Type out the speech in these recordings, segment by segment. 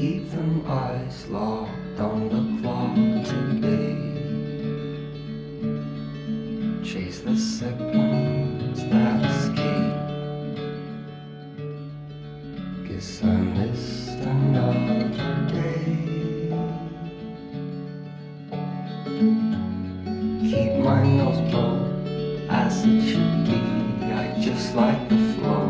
Keep them eyes locked on the clock today. Chase the seconds that escape. Guess I missed another day. Keep my nose blown as it should be. I just like the flow.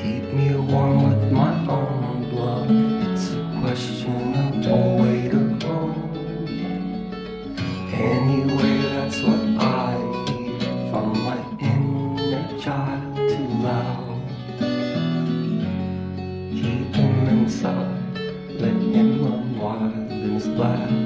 Keep me warm with my own blood. It's a question of questionable way to go. Anyway, that's what I hear from my inner child too loud. Keep him inside, let him run wild in his black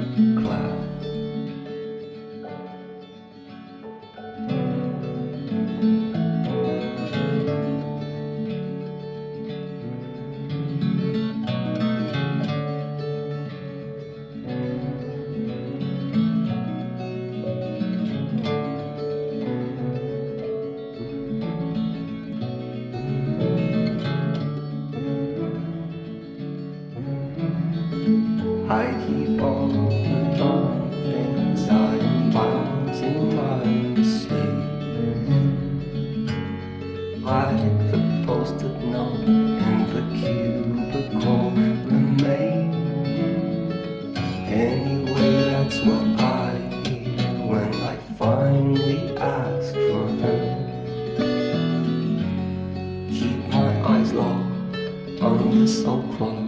I keep all the things I am bound to my mistakes. Like the post-it note in the cubicle remain. Anyway, that's what I hear when I finally ask for help. Keep my eyes locked on this old clock